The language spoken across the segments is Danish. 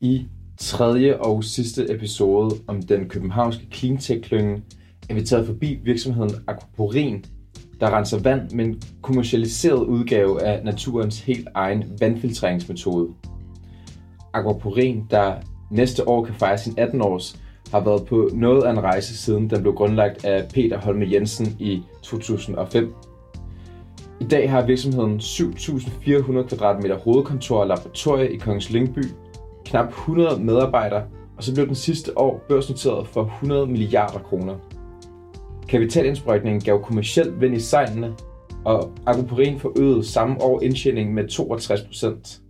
I tredje og sidste episode om den københavnske cleantech-klynge er vi taget forbi virksomheden Aquaporin, der renser vand med en kommersialiseret udgave af naturens helt egen vandfiltreringsmetode. Aquaporin, der næste år kan fejre sin 18 års, har været på noget af en rejse siden den blev grundlagt af Peter Holme Jensen i 2005. I dag har virksomheden 7.400 kvadratmeter hovedkontor og laboratorie i Kongens Lyngby, knap 100 medarbejdere, og så blev den sidste år børsnoteret for 100 milliarder kroner. Kapitalindsprøjtningen gav kommersielt vind i sejlene, og Aquaporin forøgede samme år indtjeningen med 62 procent.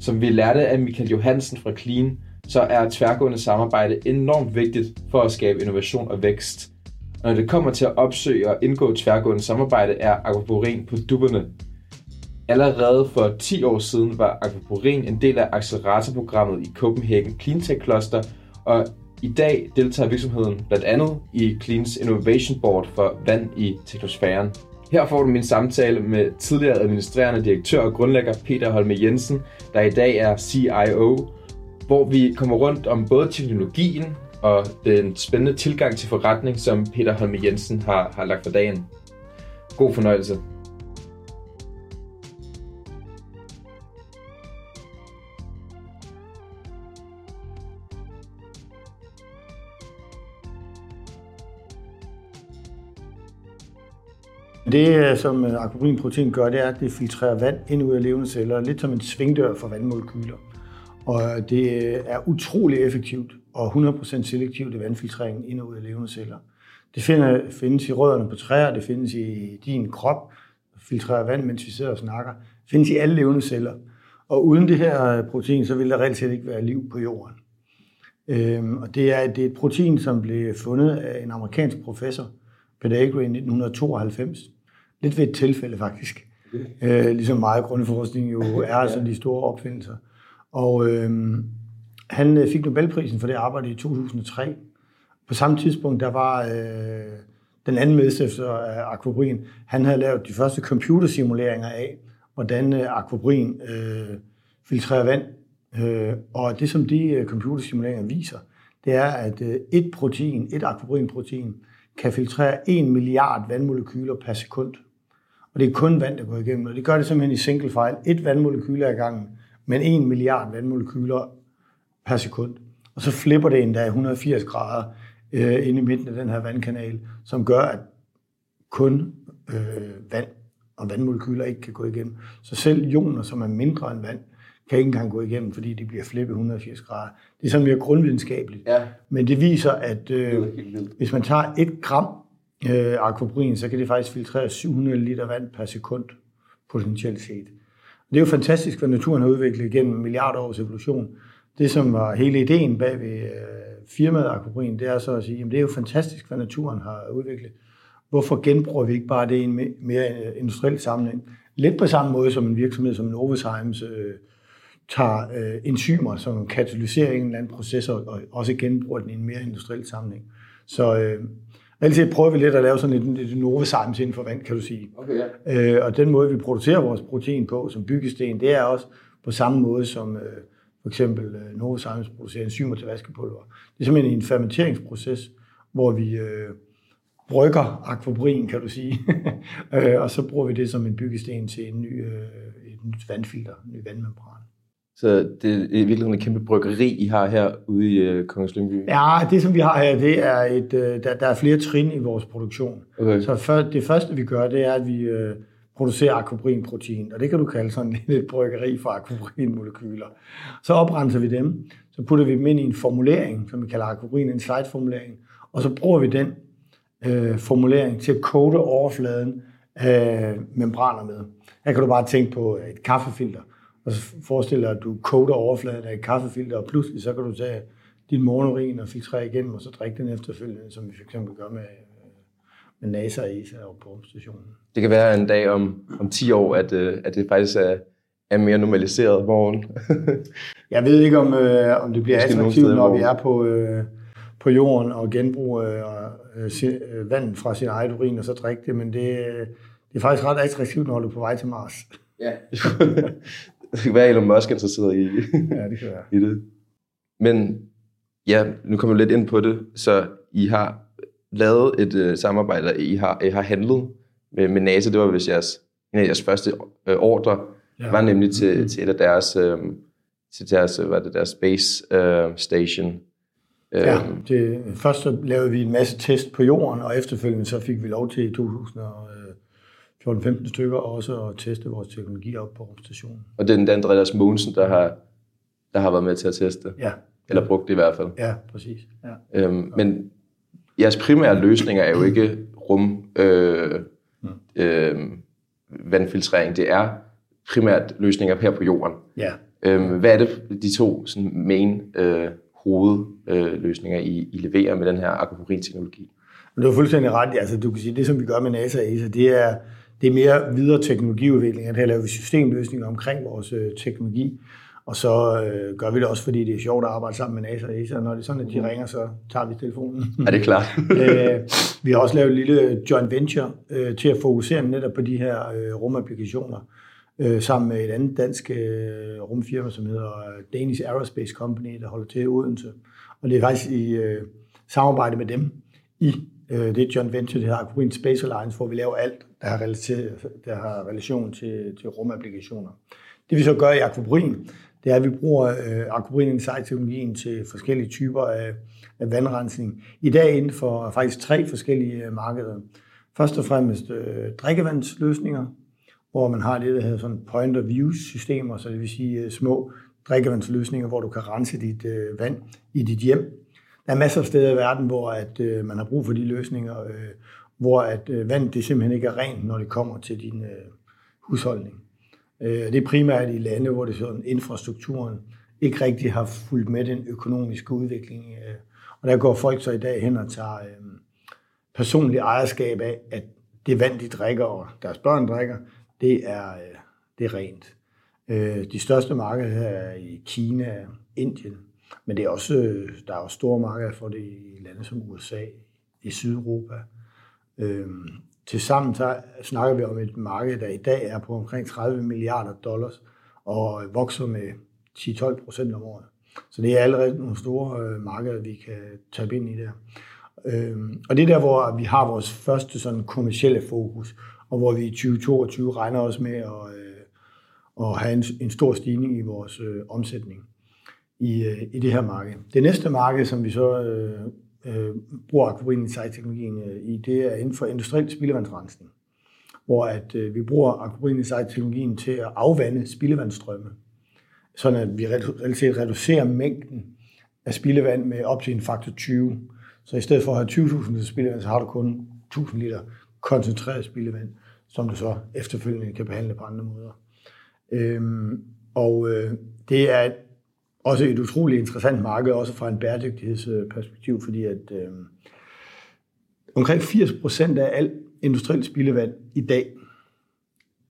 Som vi lærte af Michael Johansen fra Clean, så er tværgående samarbejde enormt vigtigt for at skabe innovation og vækst. Og når det kommer til at opsøge og indgå tværgående samarbejde, er Aquaporin på dupperne. Allerede for 10 år siden var Aquaporin en del af acceleratorprogrammet i Copenhagen Cleantech Cluster, og i dag deltager virksomheden blandt andet i Cleans Innovation Board for vand i teknosfæren. Her får du min samtale med tidligere administrerende direktør og grundlægger Peter Holme Jensen, der i dag er CIO, hvor vi kommer rundt om både teknologien og den spændende tilgang til forretning, som Peter Holme Jensen har, har lagt for dagen. God fornøjelse. Det, øh, som øh, gør, det er, at det filtrerer vand ind ud af levende celler, lidt som en svingdør for vandmolekyler. Og øh, det øh, er utrolig effektivt og 100% selektivt i vandfiltreringen ind og ud af levende celler. Det finder, findes i rødderne på træer, det findes i din krop, filtrerer vand, mens vi sidder og snakker. Det findes i alle levende celler. Og uden det her protein, så ville der reelt set ikke være liv på jorden. Øhm, og det er, det er et protein, som blev fundet af en amerikansk professor, Peter Agre, i 1992. Lidt ved et tilfælde faktisk. Øh, ligesom meget grundforskning jo er sådan de store opfindelser. Og øh, han fik Nobelprisen for det arbejde i 2003. På samme tidspunkt, der var øh, den anden medstifter af akvabrin, han havde lavet de første computersimuleringer af, hvordan øh, akvabrin øh, filtrerer vand. Øh, og det, som de øh, computersimuleringer viser, det er, at øh, et protein, et akvabrinprotein, kan filtrere 1 milliard vandmolekyler per sekund. Og det er kun vand, der går igennem, og det gør det simpelthen i single file. Et vandmolekyle ad gangen, men 1 milliard vandmolekyler per sekund. Og så flipper det endda 180 grader øh, inde i midten af den her vandkanal, som gør, at kun øh, vand og vandmolekyler ikke kan gå igennem. Så selv ioner, som er mindre end vand, kan ikke engang gå igennem, fordi de bliver flippet 180 grader. Det er sådan mere grundvidenskabeligt. Ja. Men det viser, at øh, hvis man tager et gram øh, aquabrin, så kan det faktisk filtrere 700 liter vand per sekund, potentielt set. Det er jo fantastisk, hvad naturen har udviklet gennem milliarder års evolution. Det, som var hele ideen bag ved øh, firmaet Aquabrin, det er så at sige, at det er jo fantastisk, hvad naturen har udviklet. Hvorfor genbruger vi ikke bare det i en mere industriel sammenhæng? Lidt på samme måde som en virksomhed som Novozymes øh, tager øh, enzymer, som katalyserer en eller anden proces, og også genbruger den i en mere industriel sammenhæng. Så øh, altid prøver vi lidt at lave sådan et, et Novozymes inden for vand, kan du sige. Okay, ja. øh, og den måde, vi producerer vores protein på, som byggesten, det er også på samme måde som øh, for eksempel øh, Novozymes producerer enzymer til vaskepulver. Det er simpelthen en fermenteringsproces, hvor vi øh, brygger akvabrin, kan du sige, øh, og så bruger vi det som en byggesten til en ny, øh, et nyt vandfilter, en ny vandmembran. Så det er i virkeligheden et kæmpe bryggeri, I har her ude i uh, Kongens Lyngby? Ja, det som vi har her, det er et, uh, der, der er flere trin i vores produktion. Okay. Så for, det første vi gør, det er, at vi uh, producerer akvabrinprotein, og det kan du kalde sådan et bryggeri for akvabrinmolekyler. Så oprenser vi dem, så putter vi dem ind i en formulering, som vi kalder akvabrin insight-formulering, og så bruger vi den uh, formulering til at kode overfladen af membraner med. Her kan du bare tænke på et kaffefilter og så forestil dig, at du koder overfladen af et kaffefilter, og pludselig så kan du tage din morgenurin og filtrere igennem, og så drikke den efterfølgende, som vi fx gør med, med NASA og ESA og på stationen. Det kan være en dag om, om 10 år, at, øh, at det faktisk er, er mere normaliseret morgen. jeg ved ikke, om, øh, om det bliver attraktivt, når vi er på, øh, på jorden og genbruge øh, øh, vand fra sin egen urin og så drikke det, men det, det er faktisk ret attraktivt, når du er på vej til Mars. Ja. Det kan være Elon Musk er interesseret i, Ja, det kan være. i det. Men ja, nu kommer vi lidt ind på det. Så I har lavet et øh, samarbejde, I har, I har handlet med, med NASA. Det var vist jeres, en af jeres første øh, ordre. Ja. var nemlig til, til et af deres, øh, til deres, øh, hvad det, deres space øh, station. Øh, Ja, det, først så lavede vi en masse test på jorden, og efterfølgende så fik vi lov til i 2014-15 stykker også at teste vores teknologi op på rumstationen. Og det er den Andreas Mogensen, der har, der har været med til at teste. Ja, Eller brugt det i hvert fald. ja, præcis. Ja. Øhm, men jeres primære løsninger er jo ikke rum øh, øh, vandfiltrering. Det er primært løsninger her på jorden. ja. Øhm, hvad er det, de to sådan, main øh, hovedløsninger, øh, I, I leverer med den her aquaporin-teknologi? Men du har fuldstændig ret. Altså, du kan sige, det som vi gør med NASA ESA, det er, det er mere videre teknologiudvikling. Her laver vi systemløsninger omkring vores øh, teknologi. Og så øh, gør vi det også, fordi det er sjovt at arbejde sammen med NASA og ESA. Når det er sådan, at de ringer, så tager vi telefonen. Er det klart? øh, vi har også lavet et lille joint venture øh, til at fokusere netop på de her øh, rumapplikationer, øh, sammen med et andet dansk øh, rumfirma, som hedder Danish Aerospace Company, der holder til i Odense. Og det er faktisk i øh, samarbejde med dem i øh, det joint venture, det hedder Aquamarine Space Alliance, hvor vi laver alt, der har, relateret, der har relation til, til rumapplikationer. Det vi så gør i Aquamarine, det er, at vi bruger øh, Aquamarine Insight-teknologien til forskellige typer af, af vandrensning. I dag inden for faktisk tre forskellige øh, markeder. Først og fremmest øh, drikkevandsløsninger, hvor man har det, der hedder sådan point of view systemer, så det vil sige øh, små drikkevandsløsninger, hvor du kan rense dit øh, vand i dit hjem. Der er masser af steder i verden, hvor at, øh, man har brug for de løsninger, øh, hvor at øh, vandet det simpelthen ikke er rent, når det kommer til din øh, husholdning. Øh, det er primært i lande, hvor det sådan, infrastrukturen ikke rigtig har fulgt med den økonomiske udvikling. Øh, og der går folk så i dag hen og tager øh, personlig ejerskab af, at det vand, de drikker, og deres børn drikker, det er, øh, det er rent. Øh, de største markeder her er i Kina, Indien, men det er også, øh, der er også store markeder for det i lande som USA, i Sydeuropa. Øh, Tilsammen så snakker vi om et marked, der i dag er på omkring 30 milliarder dollars og vokser med 10-12 procent om året. Så det er allerede nogle store øh, markeder, vi kan tage ind i der. Øhm, og det er der, hvor vi har vores første sådan kommercielle fokus, og hvor vi i 2022 regner os med at, øh, at have en, en stor stigning i vores øh, omsætning i, øh, i det her marked. Det næste marked, som vi så øh, øh, bruger Aquamarine teknologien øh, i, det er inden for industriel spildevandsrensning, hvor at, øh, vi bruger Aquamarine teknologien til at afvande spildevandsstrømme, sådan at vi reelt set reducerer mængden af spildevand med op til en faktor 20. Så i stedet for at have 20.000 liter spildevand, så har du kun 1.000 liter koncentreret spildevand, som du så efterfølgende kan behandle på andre måder. Øhm, og øh, det er også et utroligt interessant marked, også fra en bæredygtighedsperspektiv, fordi at øh, omkring 80 procent af alt industrielt spildevand i dag,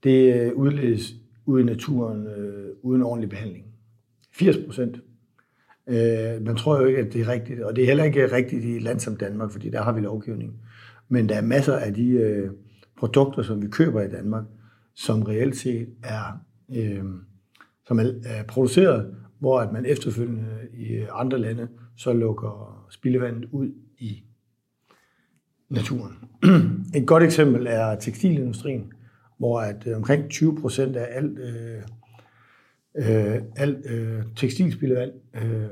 det øh, udledes ud i naturen øh, uden ordentlig behandling. 80 procent. Øh, man tror jo ikke, at det er rigtigt, og det er heller ikke rigtigt i et land som Danmark, fordi der har vi lovgivning. Men der er masser af de øh, produkter, som vi køber i Danmark, som reelt set er, øh, som er, er produceret, hvor at man efterfølgende i andre lande så lukker spildevandet ud i naturen. Et godt eksempel er tekstilindustrien, hvor at øh, omkring 20 procent af alt, øh, øh, alt øh, tekstilspildevand, øh,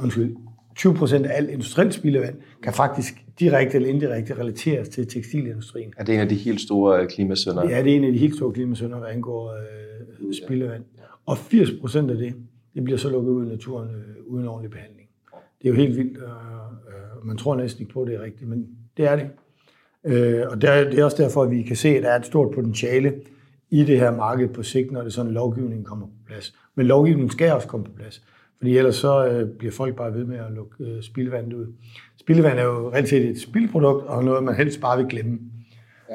undskyld, 20 procent af alt industrielt spildevand kan faktisk direkte eller indirekte relateres til tekstilindustrien. Er det en af de helt store klimasønder? Ja, det er en af de helt store klimasønder, hvad angår øh, spildevand. Og 80 procent af det, det bliver så lukket ud i naturen øh, uden ordentlig behandling. Det er jo helt vildt, og øh, man tror næsten ikke på, at det er rigtigt, men det er det. Øh, og der, det er også derfor, at vi kan se, at der er et stort potentiale i det her marked på sigt, når det sådan lovgivningen kommer på plads. Men lovgivningen skal også komme på plads, fordi ellers så øh, bliver folk bare ved med at lukke øh, spildevandet ud. Spildevand er jo reelt set et spildprodukt, og noget, man helst bare vil glemme.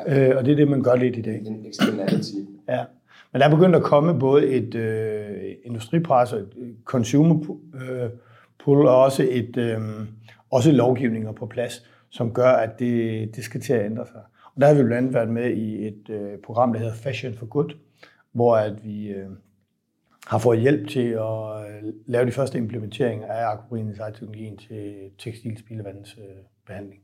Ja. Øh, og det er det, man gør lidt i dag. En externality. Ja. Men der er begyndt at komme både et øh, industripres og et øh, consumer pull, øh, og også et øh, også lovgivninger på plads, som gør, at det, det skal til at ændre sig. Og der har vi blandt andet været med i et øh, program, der hedder Fashion for Good, hvor at vi øh, har fået hjælp til at øh, lave de første implementeringer af aquaporin teknologien til tekstilspildevandsbehandling.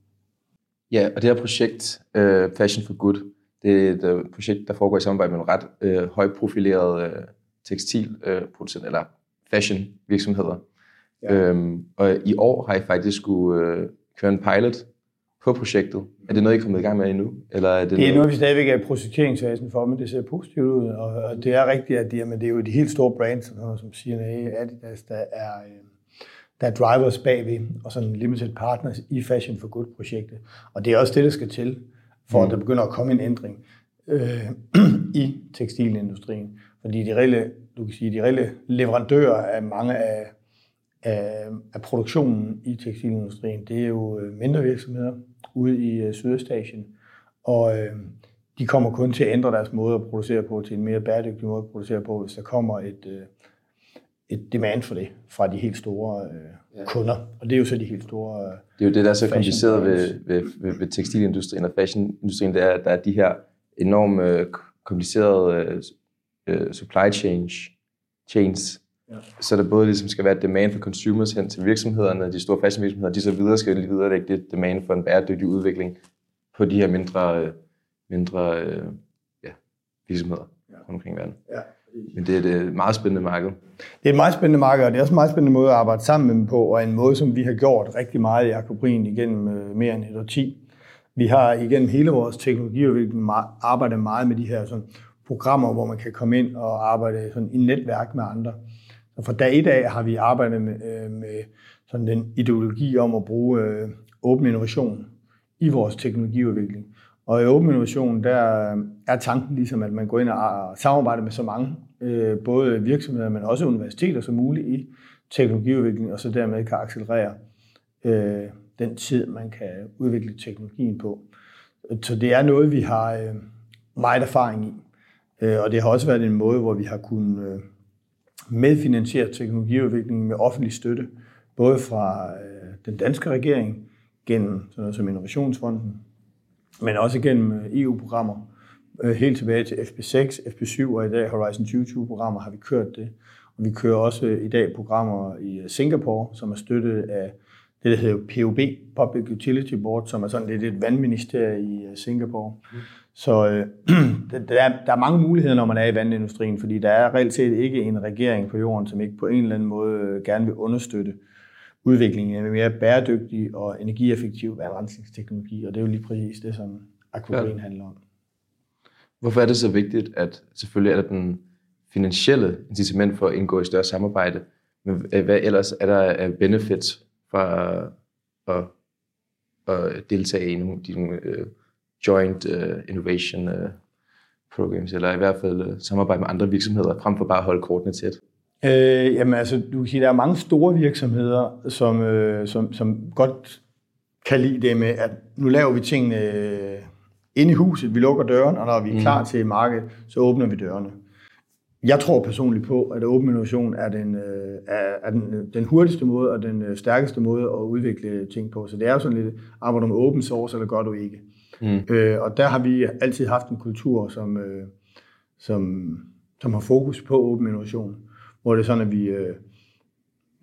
Ja, og det her projekt, øh, Fashion for Good, det er et uh, projekt, der foregår i samarbejde med en ret uh, højprofileret uh, tekstilproducent, uh, eller fashion virksomheder. Ja. Um, og i år har I faktisk skulle uh, køre en pilot på projektet. Er det noget, I er kommet i gang med endnu? Eller er det, det er noget, noget, vi stadigvæk er i projekteringsfasen for, men det ser positivt ud. Og, og det er rigtigt, at det, jamen, det er jo de helt store brands, sådan som CNA, Adidas, der er, øh, der er drivers bagved, og sådan limited partners i Fashion for Good-projektet. Og det er også det, der skal til, for mm. at der begynder at komme en ændring øh, i tekstilindustrien. Fordi de reelle, du kan sige, de reelle leverandører af mange af, af, af produktionen i tekstilindustrien, det er jo øh, mindre virksomheder, ude i øh, Sydøstasien. Og øh, de kommer kun til at ændre deres måde at producere på til en mere bæredygtig måde at producere på, hvis der kommer et, øh, et demand for det fra de helt store øh, ja. kunder. Og det er jo så de helt store øh, Det er jo det, der er så kompliceret ved, ved, ved, ved tekstilindustrien og fashionindustrien, det er, at der er de her enormt øh, komplicerede øh, supply chains, chains, Ja. Så der både ligesom skal være demand for consumers hen til virksomhederne, de store fashion virksomheder, de så videre skal viderelægge det demand for en bæredygtig udvikling på de her mindre, mindre ja, virksomheder ja. omkring verden. Ja. Men det er et øh, meget spændende marked. Det er et meget spændende marked, og det er også en meget spændende måde at arbejde sammen med dem på, og en måde, som vi har gjort rigtig meget i Akobrin igennem øh, mere end et årti. Vi har igennem hele vores teknologiudvikling arbejdet meget med de her sådan, programmer, hvor man kan komme ind og arbejde sådan, i netværk med andre. Så fra dag et dag har vi arbejdet med, øh, med sådan den ideologi om at bruge øh, åben innovation i vores teknologiudvikling. Og i åben innovation, der øh, er tanken ligesom, at man går ind og samarbejder med så mange, øh, både virksomheder, men også universiteter som muligt i teknologiudvikling, og så dermed kan accelerere øh, den tid, man kan udvikle teknologien på. Så det er noget, vi har meget erfaring i. Og det har også været en måde, hvor vi har kunnet medfinansiere teknologiudviklingen med offentlig støtte, både fra den danske regering gennem sådan noget som Innovationsfonden, men også gennem øh, EU-programmer. Øh, helt tilbage til FP6, FP7 og i dag Horizon 2020-programmer har vi kørt det. Og vi kører også i dag programmer i Singapore, som er støttet af det, der hedder PUB, Public Utility Board, som er sådan lidt et vandministerie i Singapore. Mm. Så øh, der, er, der er mange muligheder, når man er i vandindustrien, fordi der er reelt set ikke en regering på jorden, som ikke på en eller anden måde øh, gerne vil understøtte udviklingen af en mere bæredygtig og energieffektiv vandrensningsteknologi, og det er jo lige præcis det, som Aquagreen ja. handler om. Hvorfor er det så vigtigt, at selvfølgelig er der den finansielle incitament for at indgå i større samarbejde, men hvad ellers er der af benefits fra at, at deltage i nogle, de nogle øh, joint uh, innovation uh, programs, eller i hvert fald samarbejde med andre virksomheder, frem for bare at holde kortene tæt? Øh, jamen altså, du kan sige, der er mange store virksomheder, som, øh, som, som godt kan lide det med, at nu laver vi tingene øh, inde i huset, vi lukker døren, og når vi er klar mm. til markedet, så åbner vi dørene. Jeg tror personligt på, at åben innovation er den, øh, er, er den, den hurtigste måde og den stærkeste måde at udvikle ting på. Så det er jo sådan lidt, arbejder du med open source, eller gør du ikke? Mm. Øh, og der har vi altid haft en kultur, som, øh, som, som har fokus på åben innovation, hvor det er sådan, at vi øh,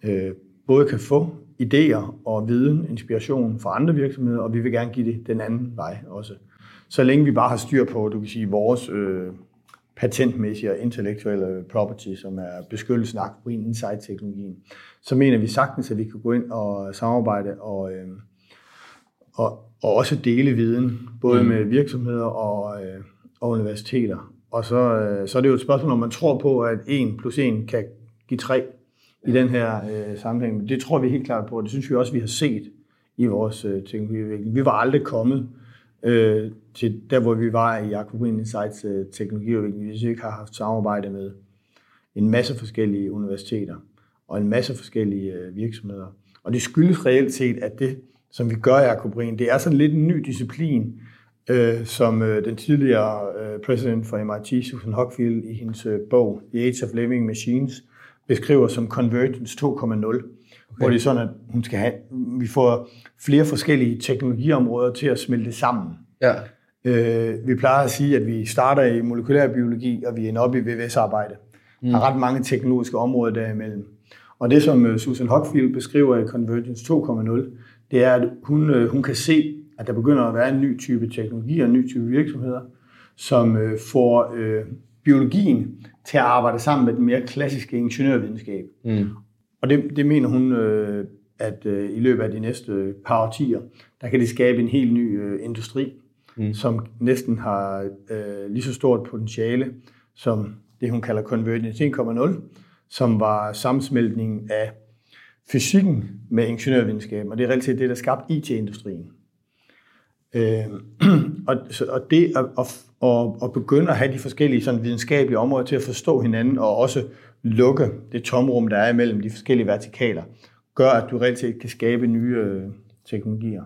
øh, både kan få idéer og viden, inspiration fra andre virksomheder, og vi vil gerne give det den anden vej også. Så længe vi bare har styr på, du kan sige, vores øh, patentmæssige og intellektuelle property, som er beskyttelsen af Green Insight-teknologien, så mener vi sagtens, at vi kan gå ind og samarbejde og, øh, og, og også dele viden, både mm. med virksomheder og, øh, og universiteter. Og så, øh, så er det jo et spørgsmål, om man tror på, at 1 plus 1 kan give 3 i den her øh, sammenhæng. Det tror vi helt klart på, og det synes vi også, vi har set i vores øh, teknologiudvikling. Vi var aldrig kommet øh, til der, hvor vi var i Aquagreen Insights øh, teknologiudvikling, hvis vi ikke har haft samarbejde med en masse forskellige universiteter og en masse forskellige øh, virksomheder. Og det skyldes reelt set, at det som vi gør i Akobrin. Det er sådan lidt en ny disciplin, øh, som øh, den tidligere øh, præsident for MIT, Susan Hockfield, i hendes øh, bog The Age of Living Machines, beskriver som Convergence 2.0. Okay. Hvor det er sådan, at hun skal have, vi får flere forskellige teknologiområder til at smelte sammen. Ja. Øh, vi plejer at sige, at vi starter i molekylær biologi, og vi ender op i VVS-arbejde. Mm. Der er ret mange teknologiske områder derimellem. Og det, som øh, Susan Hockfield beskriver i Convergence 2.0, det er, at hun, øh, hun kan se, at der begynder at være en ny type teknologi og en ny type virksomheder, som øh, får øh, biologien til at arbejde sammen med den mere klassiske ingeniørvidenskab. Mm. Og det, det mener hun, øh, at øh, i løbet af de næste par årtier, der kan det skabe en helt ny øh, industri, mm. som næsten har øh, lige så stort potentiale som det, hun kalder Convergence 1.0, som var sammensmeltningen af fysikken med ingeniørvidenskab, og det er relativt det, der skabte IT-industrien. Øh, og, og det at, at, at, at begynde at have de forskellige sådan, videnskabelige områder til at forstå hinanden, og også lukke det tomrum, der er imellem de forskellige vertikaler, gør, at du reelt set kan skabe nye øh, teknologier.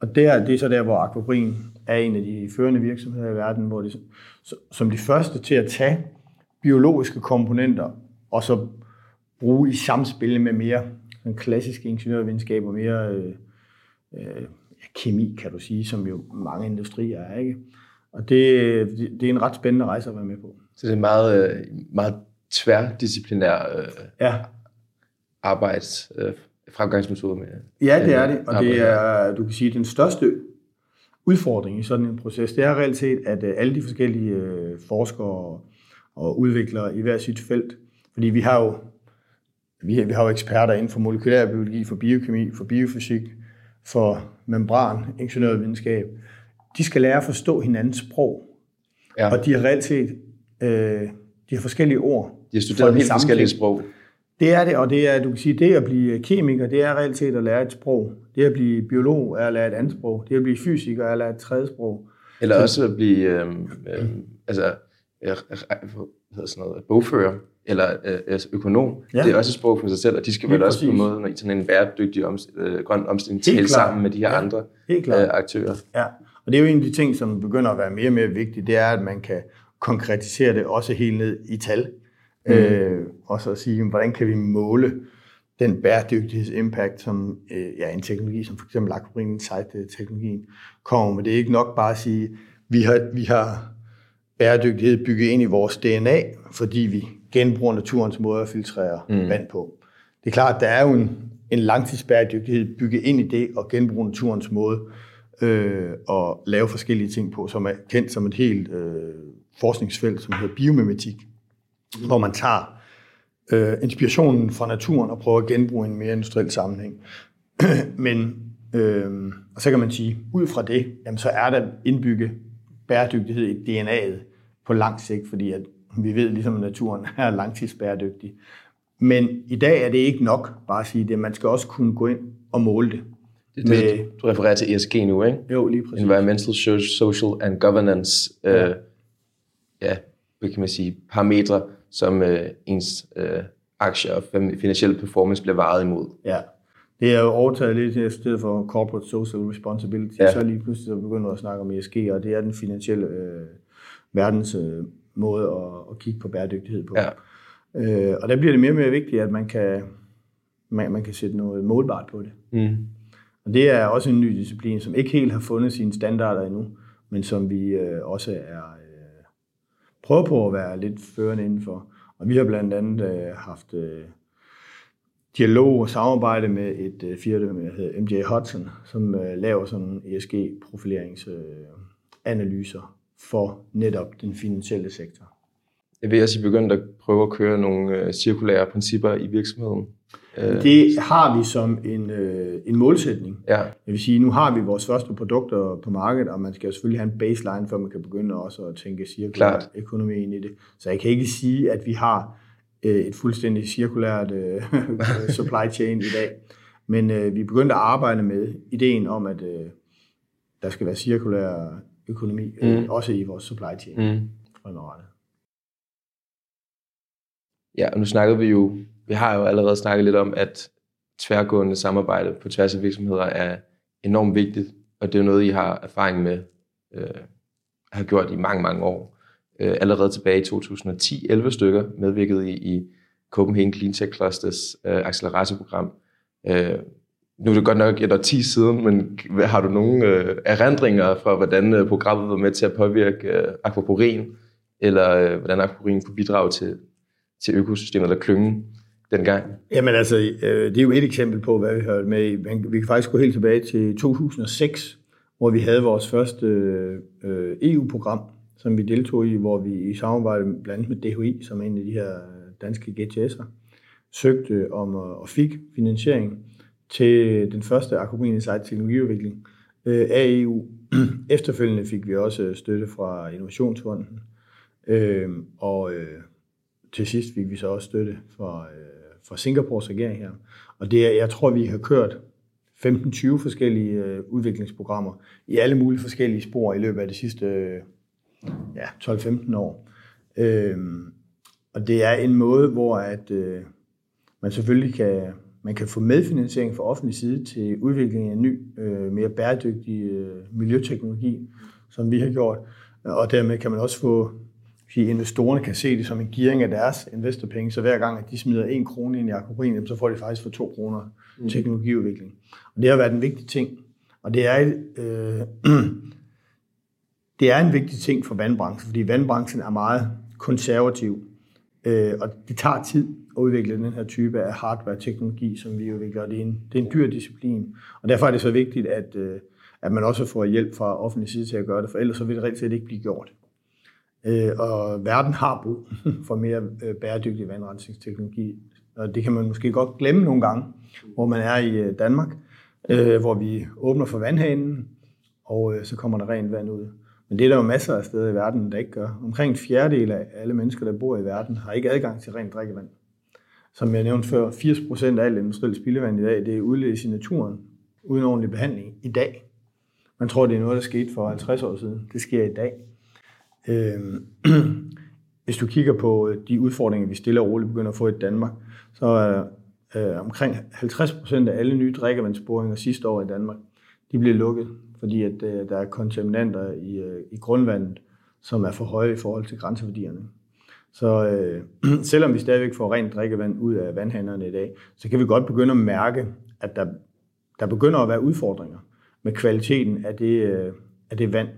Og der, det er så der, hvor Aquabrin er en af de førende virksomheder i verden, hvor de, som de første til at tage biologiske komponenter og så bruge i samspil med mere sådan klassiske ingeniørvidenskab og mere øh, øh, kemi, kan du sige, som jo mange industrier er. Ikke? Og det, det er en ret spændende rejse at være med på. Så det er meget, øh, meget tværdisciplinær øh, ja. arbejds øh, fremgangsmetode med. Ja, det er det, og det er, du kan sige, den største udfordring i sådan en proces, det er reelt set, at øh, alle de forskellige øh, forskere og udviklere i hver sit felt, fordi vi har jo vi, vi har jo eksperter inden for molekylærbiologi, for biokemi, for biofysik, for membran, ingeniørvidenskab. De skal lære at forstå hinandens sprog. Ja. Og de har reelt set øh, de har forskellige ord. De har studeret helt forskellige sprog. Det er det, og det er, du kan sige, det at blive kemiker, det er reelt set at lære et sprog. Det at blive biolog er at lære et andet sprog. Det at blive fysiker er at lære et tredje sprog. Eller også at blive, øh, øh, altså, hvad hedder sådan noget, bogfører eller øh, altså økonom. Ja. Det er også et sprog for sig selv, og de skal vel også på en måde, når i sådan en bæredygtig om, øh, grøn omstilling, tale sammen med de her ja. andre øh, aktører. Ja, og det er jo en af de ting, som begynder at være mere og mere vigtigt, det er, at man kan konkretisere det også helt ned i tal. Mm. Øh, og så sige, hvordan kan vi måle den bæredygtighedsimpact, som øh, ja, en teknologi som for eksempel Aquamarine Insight-teknologien kommer med. Det er ikke nok bare at sige, vi har, vi har bæredygtighed bygget ind i vores DNA, fordi vi genbruger naturens måde at filtrere mm. vand på. Det er klart, at der er jo en, en langtidsbæredygtighed bygget ind i det og genbruge naturens måde øh, at lave forskellige ting på, som er kendt som et helt øh, forskningsfelt, som hedder biomimetik, mm. hvor man tager øh, inspirationen fra naturen og prøver at genbruge en mere industriel sammenhæng. Men øh, og så kan man sige, ud fra det, jamen, så er der indbygget bæredygtighed i DNA'et på lang sigt, fordi at vi ved ligesom, at naturen er langtidsbæredygtig. Men i dag er det ikke nok bare at sige det. Man skal også kunne gå ind og måle det. Det, det med, du refererer til ESG nu, ikke? Jo, lige præcis. Environmental, Social and Governance, ja. øh, ja, hvad kan man sige, parametre, som øh, ens øh, aktier og finansielle performance bliver varet imod. Ja, det er jo overtaget lidt i stedet for corporate social responsibility, ja. så lige pludselig så begynder at snakke om ESG, og det er den finansielle øh, verdens øh, måde at, at kigge på bæredygtighed på. Ja. Øh, og der bliver det mere og mere vigtigt, at man kan, man, man kan sætte noget målbart på det. Mm. Og det er også en ny disciplin, som ikke helt har fundet sine standarder endnu, men som vi øh, også er øh, prøver på at være lidt førende indenfor. Og vi har blandt andet øh, haft øh, dialog og samarbejde med et øh, firma, der hedder MJ Hudson, som øh, laver sådan ESG-profileringsanalyser øh, for netop den finansielle sektor. Jeg ved også, I begyndt at prøve at køre nogle øh, cirkulære principper i virksomheden. Øh, det har vi som en, øh, en målsætning. Ja. Jeg vil sige, nu har vi vores første produkter på markedet, og man skal selvfølgelig have en baseline, før man kan begynde også at tænke cirkulær økonomi ind i det. Så jeg kan ikke sige, at vi har øh, et fuldstændig cirkulært øh, supply chain i dag. Men øh, vi er begyndt at arbejde med ideen om, at øh, der skal være cirkulær økonomi, øh, mm. også i vores supply chain mm. fremadrettet. Ja, og nu snakkede vi jo, vi har jo allerede snakket lidt om, at tværgående samarbejde på tværs af virksomheder er enormt vigtigt, og det er noget, I har erfaring med, øh, har gjort i mange, mange år. Øh, allerede tilbage i 2010, 11 stykker medvirkede i, i Copenhagen Clean Tech Clusters øh, acceleratorprogram. Øh, nu er det godt nok et år 10 siden, men har du nogle øh, erindringer fra, hvordan øh, programmet var med til at påvirke øh, akvaporin, eller øh, hvordan akvaporin kunne bidrage til til økosystemet eller klyngen dengang? Jamen altså, øh, det er jo et eksempel på, hvad vi har med i. Men Vi kan faktisk gå helt tilbage til 2006, hvor vi havde vores første øh, EU-program, som vi deltog i, hvor vi i samarbejde blandt andet med DHI, som er en af de her øh, danske GTS'er, søgte om og fik finansiering til den første Aquamarine Insight teknologiudvikling øh, af EU. Efterfølgende fik vi også øh, støtte fra Innovationsfonden, øh, og øh, til sidst fik vi så også støtte fra, øh, fra Singapores regering her. Og det er, jeg tror, vi har kørt 15-20 forskellige øh, udviklingsprogrammer i alle mulige forskellige spor i løbet af de sidste øh, ja, 12-15 år. Øh, og det er en måde, hvor at, øh, man selvfølgelig kan, man kan få medfinansiering fra offentlig side til udvikling af ny, øh, mere bæredygtig øh, miljøteknologi, som vi har gjort. Og dermed kan man også få, sige, investorerne kan se det som en gearing af deres investorpenge, så hver gang, at de smider en krone ind i akvabrin, jamen, så får de faktisk for to kroner teknologiudvikling. Og det har været en vigtig ting. Og det er, øh, det er en vigtig ting for vandbranchen, fordi vandbranchen er meget konservativ, øh, og det tager tid at udvikle den her type af hardware-teknologi, som vi udvikler, det er en, det er en dyr disciplin. Og derfor er det så vigtigt, at, øh, at man også får hjælp fra offentlig side til at gøre det, for ellers så vil det rent set ikke blive gjort. Øh, og verden har brug for mere øh, bæredygtig vandrensningsteknologi, og det kan man måske godt glemme nogle gange, hvor man er i Danmark, hvor vi åbner for vandhanen, og så kommer der rent vand ud. Men det er der jo masser af steder i verden, der ikke gør. Omkring en fjerdedel af alle mennesker, der bor i verden, har ikke adgang til rent drikkevand. Som jeg nævnte før, 80% af alt industrielt spildevand i dag, det er udledes i naturen, uden ordentlig behandling i dag. Man tror, det er noget, der skete for 50 år siden. Det sker i dag. Øh, hvis du kigger på øh, de udfordringer, vi stille og roligt begynder at få i Danmark, så er øh, omkring 50% af alle nye drikkevandsboringer sidste år i Danmark, de bliver lukket, fordi at, øh, der er kontaminanter i, øh, i grundvandet, som er for høje i forhold til grænseværdierne. Så øh, selvom vi stadigvæk får rent drikkevand ud af vandhanerne i dag, så kan vi godt begynde at mærke, at der, der begynder at være udfordringer med kvaliteten af det, øh, af det vand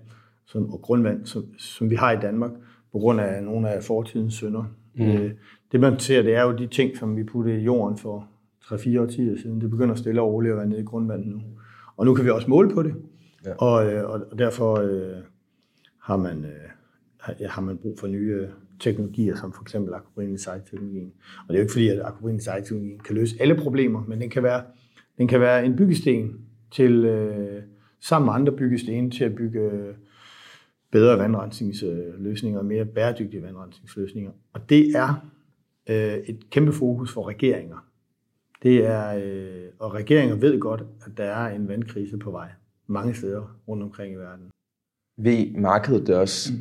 som, og grundvand, som, som vi har i Danmark, på grund af nogle af fortidens synder. Mm. Øh, det man ser, det er jo de ting, som vi puttede i jorden for 3-4 årtier siden. Det begynder stille og roligt at være nede i grundvandet nu. Og nu kan vi også måle på det, ja. og, øh, og, derfor øh, har, man, øh, har, man brug for nye teknologier, som for eksempel Aquamarine Insight-teknologien. Og det er jo ikke fordi, at Aquamarine Insight-teknologien kan løse alle problemer, men den kan være, den kan være en byggesten til, øh, sammen med andre byggesten til at bygge øh, bedre vandrensningsløsninger og mere bæredygtige vandrensningsløsninger. Og det er øh, et kæmpe fokus for regeringer. Det er, øh, og regeringer ved godt, at der er en vandkrise på vej mange steder rundt omkring i verden. Ved markedet det også? Mm.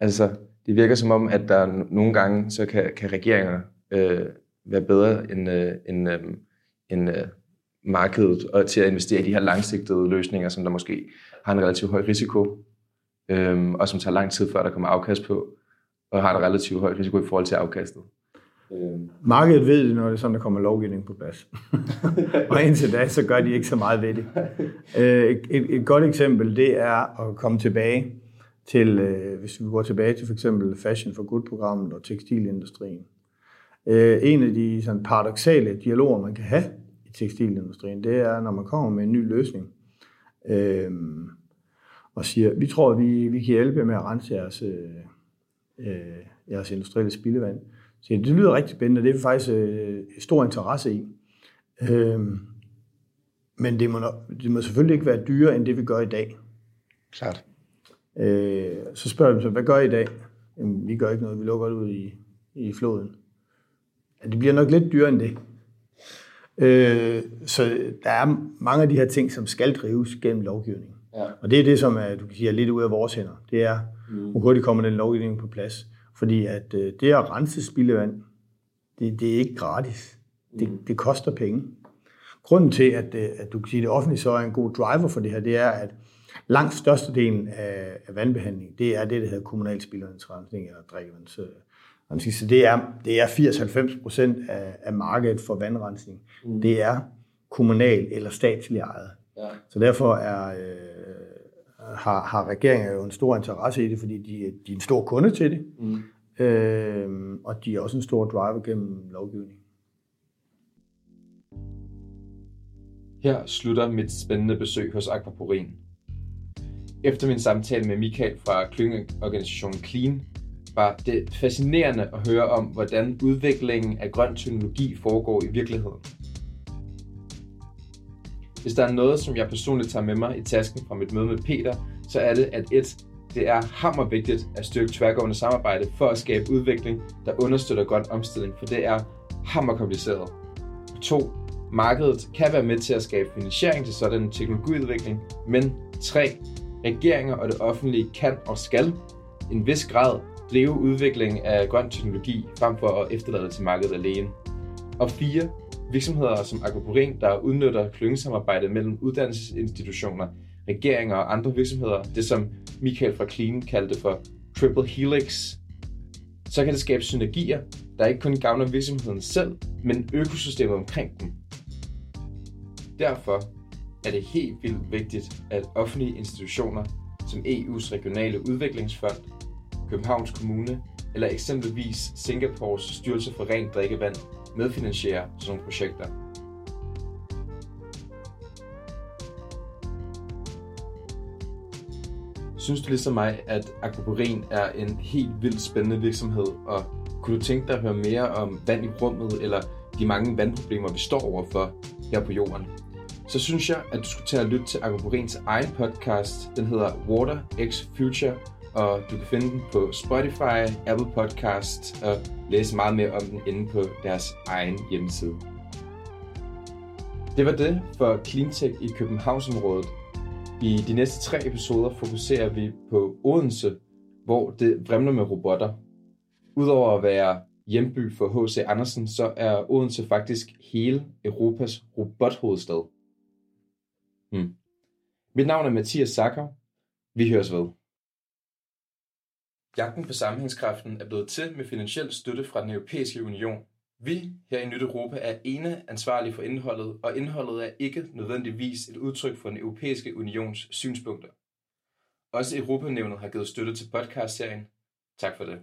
Altså, det virker som om, at der nogle gange, så kan, kan regeringer øh, være bedre end, øh, end, øh, end øh, markedet og til at investere i de her langsigtede løsninger, som der måske har en relativt høj risiko, øh, og som tager lang tid før der kommer afkast på, og har en relativt høj risiko i forhold til afkastet. Øh, Markedet ved det, når det er sådan, der kommer lovgivning på plads. og indtil da, så gør de ikke så meget ved det. Øh, Et, et, et godt eksempel, det er at komme tilbage til, øh, hvis vi går tilbage til for eksempel Fashion for Good-programmet og tekstilindustrien. Øh, En af de sådan, paradoxale dialoger, man kan have i tekstilindustrien, det er, når man kommer med en ny løsning, øh, og siger, vi tror, vi, vi kan hjælpe med at rense jeres, øh, øh jeres industrielle spildevand. Så det lyder rigtig spændende, og det er vi faktisk øh, stor interesse i. Øh, men det må, det må selvfølgelig ikke være dyrere, end det vi gør i dag. klart. Øh, så spørger dem så, hvad gør I i dag? Jamen, vi gør ikke noget, vi lukker det ud i, i floden. Ja, det bliver nok lidt dyrere end det. Øh, så der er mange af de her ting, som skal drives gennem lovgivning. Ja. Og det er det, som er, du kan sige, er lidt ud af vores hænder. Det er, mm. hvor hurtigt kommer den lovgivning på plads. Fordi at øh, det at rense spildevand, det, det er ikke gratis. Det, det koster penge. Grunden til, at, øh, at du kan sige, at det offentlige så er en god driver for det her, det er, at langt størstedelen af, af vandbehandling, det er det, der hedder kommunal spildevandsrensning eller drikkevandsrensning. Så det er, det er 80-90 procent af, af markedet for vandrensning. Mm. Det er kommunal eller statslig ejet. Ja. Så derfor er, øh, har, har regeringen jo en stor interesse i det, fordi de, de er en stor kunde til det. Mm. Øh, og de er også en stor driver gennem lovgivning. Her slutter mit spændende besøg hos Aquaporin. Efter min samtale med Michael fra klyngeorganisationen Clean, var det fascinerende at høre om, hvordan udviklingen af grøn teknologi foregår i virkeligheden. Hvis der er noget, som jeg personligt tager med mig i tasken fra mit møde med Peter, så er det, at et, det er hammervigtigt at styrke tværgående samarbejde for at skabe udvikling, der understøtter grøn omstilling, for det er hammerkompliceret. 2. Markedet kan være med til at skabe finansiering til sådan en teknologiudvikling, men 3. Regeringer og det offentlige kan og skal en vis grad drive udvikling af grøn teknologi frem for at efterlade det til markedet alene. Og fire, Virksomheder som Aquaporin, der udnytter klyngesamarbejdet mellem uddannelsesinstitutioner, regeringer og andre virksomheder, det som Michael fra Clean kaldte for Triple Helix, så kan det skabe synergier, der ikke kun gavner virksomheden selv, men økosystemet omkring den. Derfor er det helt vildt vigtigt, at offentlige institutioner som EU's regionale udviklingsfond, Københavns Kommune eller eksempelvis Singapores styrelse for rent drikkevand medfinansierer sådan nogle projekter. Synes du ligesom mig, at Aquaporin er en helt vildt spændende virksomhed, og kunne du tænke dig at høre mere om vand i rummet, eller de mange vandproblemer, vi står overfor her på jorden? Så synes jeg, at du skulle tage og lytte til Aquaporins egen podcast. Den hedder Water X Future, og du kan finde den på Spotify, Apple Podcast og læse meget mere om den inde på deres egen hjemmeside. Det var det for Cleantech i Københavnsområdet. I de næste tre episoder fokuserer vi på Odense, hvor det vrimler med robotter. Udover at være hjemby for H.C. Andersen, så er Odense faktisk hele Europas robothovedstad. Mm. Mit navn er Mathias Sacker. Vi høres ved. Jagten på sammenhængskraften er blevet til med finansiel støtte fra den europæiske union. Vi her i Nyt Europa er ene ansvarlige for indholdet, og indholdet er ikke nødvendigvis et udtryk for den europæiske unions synspunkter. Også Europanævnet har givet støtte til podcastserien. Tak for det.